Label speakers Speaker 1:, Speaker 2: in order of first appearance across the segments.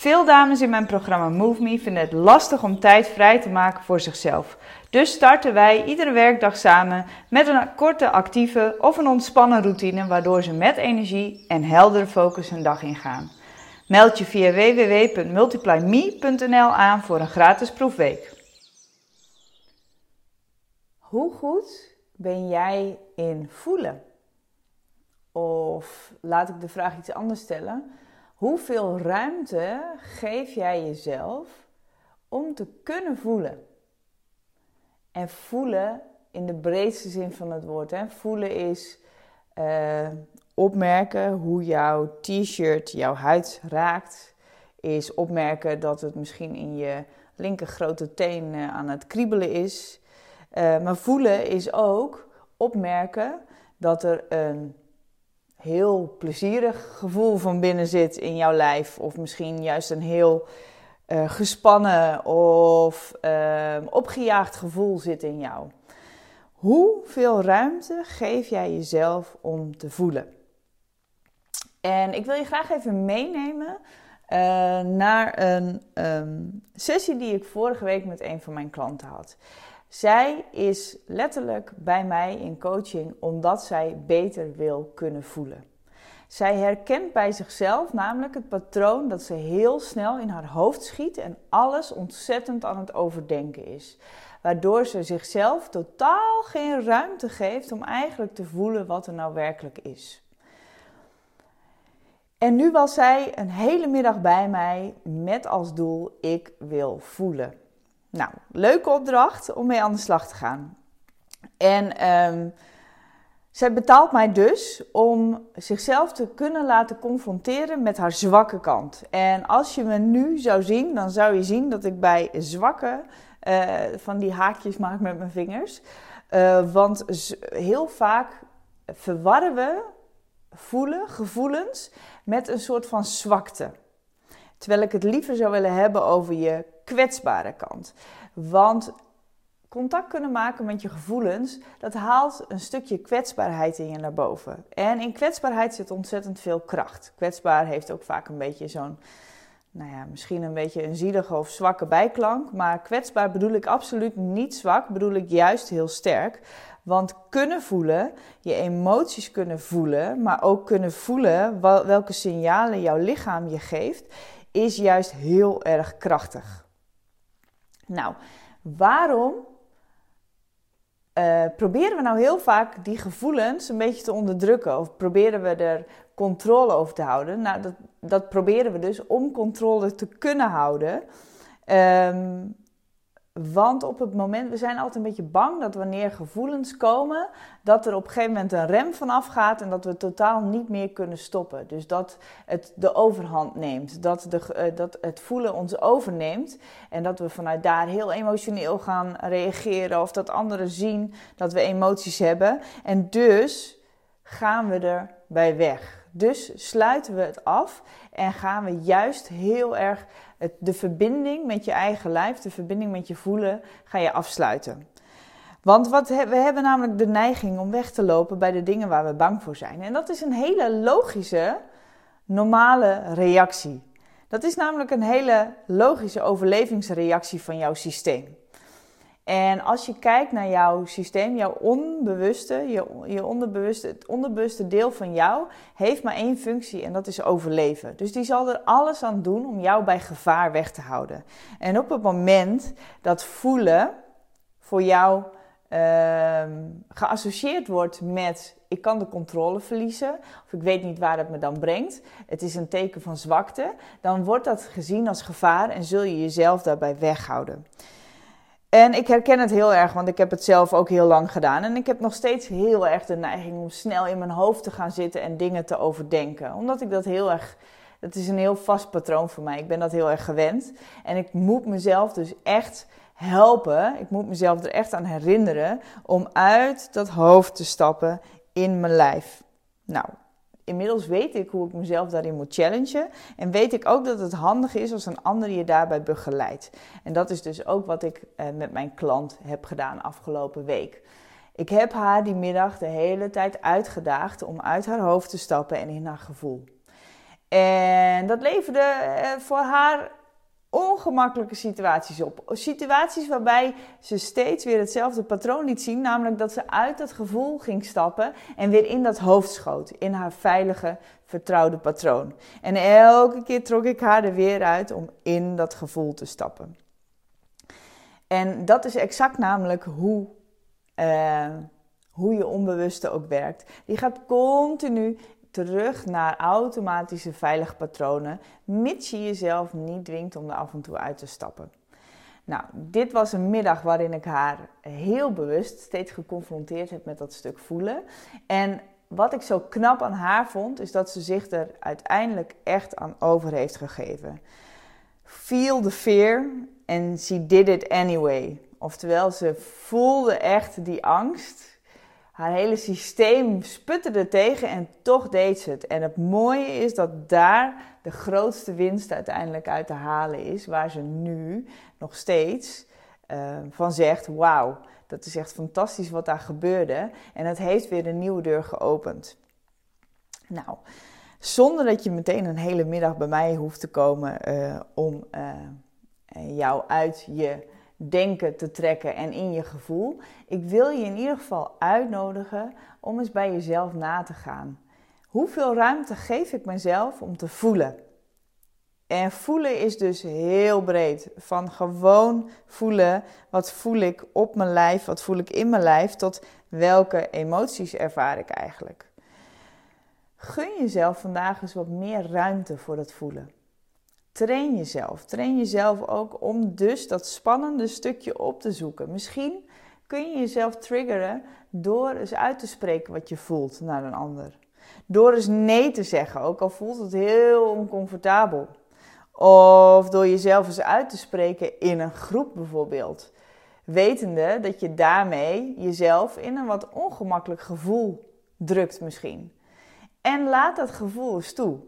Speaker 1: Veel dames in mijn programma Move Me vinden het lastig om tijd vrij te maken voor zichzelf. Dus starten wij iedere werkdag samen met een korte actieve of een ontspannen routine waardoor ze met energie en heldere focus hun dag ingaan. Meld je via www.multiplyme.nl aan voor een gratis proefweek. Hoe goed ben jij in voelen? Of laat ik de vraag iets anders stellen. Hoeveel ruimte geef jij jezelf om te kunnen voelen? En voelen in de breedste zin van het woord. Hè? Voelen is uh, opmerken hoe jouw t-shirt jouw huid raakt. Is opmerken dat het misschien in je linker grote teen uh, aan het kriebelen is. Uh, maar voelen is ook opmerken dat er een heel plezierig gevoel van binnen zit in jouw lijf. Of misschien juist een heel uh, gespannen of uh, opgejaagd gevoel zit in jou. Hoeveel ruimte geef jij jezelf om te voelen? En ik wil je graag even meenemen uh, naar een um, sessie die ik vorige week met een van mijn klanten had. Zij is letterlijk bij mij in coaching omdat zij beter wil kunnen voelen. Zij herkent bij zichzelf namelijk het patroon dat ze heel snel in haar hoofd schiet en alles ontzettend aan het overdenken is. Waardoor ze zichzelf totaal geen ruimte geeft om eigenlijk te voelen wat er nou werkelijk is. En nu was zij een hele middag bij mij met als doel: ik wil voelen. Nou, leuke opdracht om mee aan de slag te gaan. En um, zij betaalt mij dus om zichzelf te kunnen laten confronteren met haar zwakke kant. En als je me nu zou zien, dan zou je zien dat ik bij zwakke uh, van die haakjes maak met mijn vingers. Uh, want heel vaak verwarren we voelen, gevoelens, met een soort van zwakte. Terwijl ik het liever zou willen hebben over je kwetsbare kant. Want contact kunnen maken met je gevoelens, dat haalt een stukje kwetsbaarheid in je naar boven. En in kwetsbaarheid zit ontzettend veel kracht. Kwetsbaar heeft ook vaak een beetje zo'n, nou ja, misschien een beetje een zielige of zwakke bijklank. Maar kwetsbaar bedoel ik absoluut niet zwak, bedoel ik juist heel sterk. Want kunnen voelen, je emoties kunnen voelen, maar ook kunnen voelen welke signalen jouw lichaam je geeft, is juist heel erg krachtig. Nou, waarom uh, proberen we nou heel vaak die gevoelens een beetje te onderdrukken? Of proberen we er controle over te houden? Nou, dat, dat proberen we dus om controle te kunnen houden. Um, want op het moment, we zijn altijd een beetje bang dat wanneer gevoelens komen, dat er op een gegeven moment een rem vanaf gaat en dat we totaal niet meer kunnen stoppen. Dus dat het de overhand neemt, dat, de, uh, dat het voelen ons overneemt en dat we vanuit daar heel emotioneel gaan reageren of dat anderen zien dat we emoties hebben. En dus gaan we er bij weg. Dus sluiten we het af en gaan we juist heel erg het, de verbinding met je eigen lijf, de verbinding met je voelen, ga je afsluiten. Want wat, we hebben namelijk de neiging om weg te lopen bij de dingen waar we bang voor zijn. En dat is een hele logische, normale reactie. Dat is namelijk een hele logische overlevingsreactie van jouw systeem. En als je kijkt naar jouw systeem, jouw onbewuste, je, je onderbewuste, het onderbewuste deel van jou heeft maar één functie en dat is overleven. Dus die zal er alles aan doen om jou bij gevaar weg te houden. En op het moment dat voelen voor jou uh, geassocieerd wordt met ik kan de controle verliezen of ik weet niet waar het me dan brengt, het is een teken van zwakte, dan wordt dat gezien als gevaar en zul je jezelf daarbij weghouden. En ik herken het heel erg, want ik heb het zelf ook heel lang gedaan. En ik heb nog steeds heel erg de neiging om snel in mijn hoofd te gaan zitten en dingen te overdenken. Omdat ik dat heel erg Dat is een heel vast patroon voor mij. Ik ben dat heel erg gewend. En ik moet mezelf dus echt helpen. Ik moet mezelf er echt aan herinneren om uit dat hoofd te stappen in mijn lijf. Nou, inmiddels weet ik hoe ik mezelf daarin moet challengen. En weet ik ook dat het handig is als een ander je daarbij begeleidt. En dat is dus ook wat ik eh, met mijn klant heb gedaan afgelopen week. Ik heb haar die middag de hele tijd uitgedaagd om uit haar hoofd te stappen en in haar gevoel. En dat leverde eh, voor haar ongemakkelijke situaties op. Situaties waarbij ze steeds weer hetzelfde patroon liet zien, namelijk dat ze uit dat gevoel ging stappen en weer in dat hoofd schoot, in haar veilige, vertrouwde patroon. En elke keer trok ik haar er weer uit om in dat gevoel te stappen. En dat is exact namelijk hoe, uh, hoe je onbewuste ook werkt. Die gaat continu terug naar automatische veilige patronen, mits je jezelf niet dwingt om er af en toe uit te stappen. Nou, dit was een middag waarin ik haar heel bewust steeds geconfronteerd heb met dat stuk voelen. En wat ik zo knap aan haar vond, is dat ze zich er uiteindelijk echt aan over heeft gegeven. Feel the fear and she did it anyway. Oftewel, ze voelde echt die angst haar hele systeem sputterde tegen en toch deed ze het. En het mooie is dat daar de grootste winst uiteindelijk uit te halen is, waar ze nu nog steeds uh, van zegt: Wauw, dat is echt fantastisch wat daar gebeurde. En het heeft weer een nieuwe deur geopend. Nou, zonder dat je meteen een hele middag bij mij hoeft te komen uh, om uh, jou uit je denken te trekken en in je gevoel. Ik wil je in ieder geval uitnodigen om eens bij jezelf na te gaan. Hoeveel ruimte geef ik mezelf om te voelen? En voelen is dus heel breed. Van gewoon voelen, wat voel ik op mijn lijf, wat voel ik in mijn lijf, tot welke emoties ervaar ik eigenlijk. Gun jezelf vandaag eens wat meer ruimte voor dat voelen. Train jezelf. Train jezelf ook om dus dat spannende stukje op te zoeken. Misschien kun je jezelf triggeren door eens uit te spreken wat je voelt naar een ander. Door eens nee te zeggen, ook al voelt het heel oncomfortabel. Of door jezelf eens uit te spreken in een groep bijvoorbeeld. Wetende dat je daarmee jezelf in een wat ongemakkelijk gevoel drukt misschien. En laat dat gevoel eens toe.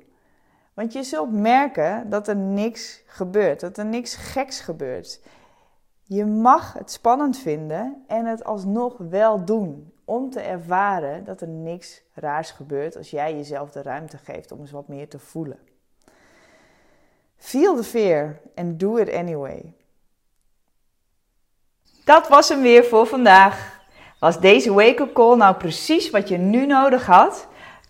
Speaker 1: Want je zult merken dat er niks gebeurt, dat er niks geks gebeurt. Je mag het spannend vinden en het alsnog wel doen. Om te ervaren dat er niks raars gebeurt als jij jezelf de ruimte geeft om eens wat meer te voelen. Feel the fear and do it anyway. Dat was hem weer voor vandaag. Was deze wake-up call nou precies wat je nu nodig had?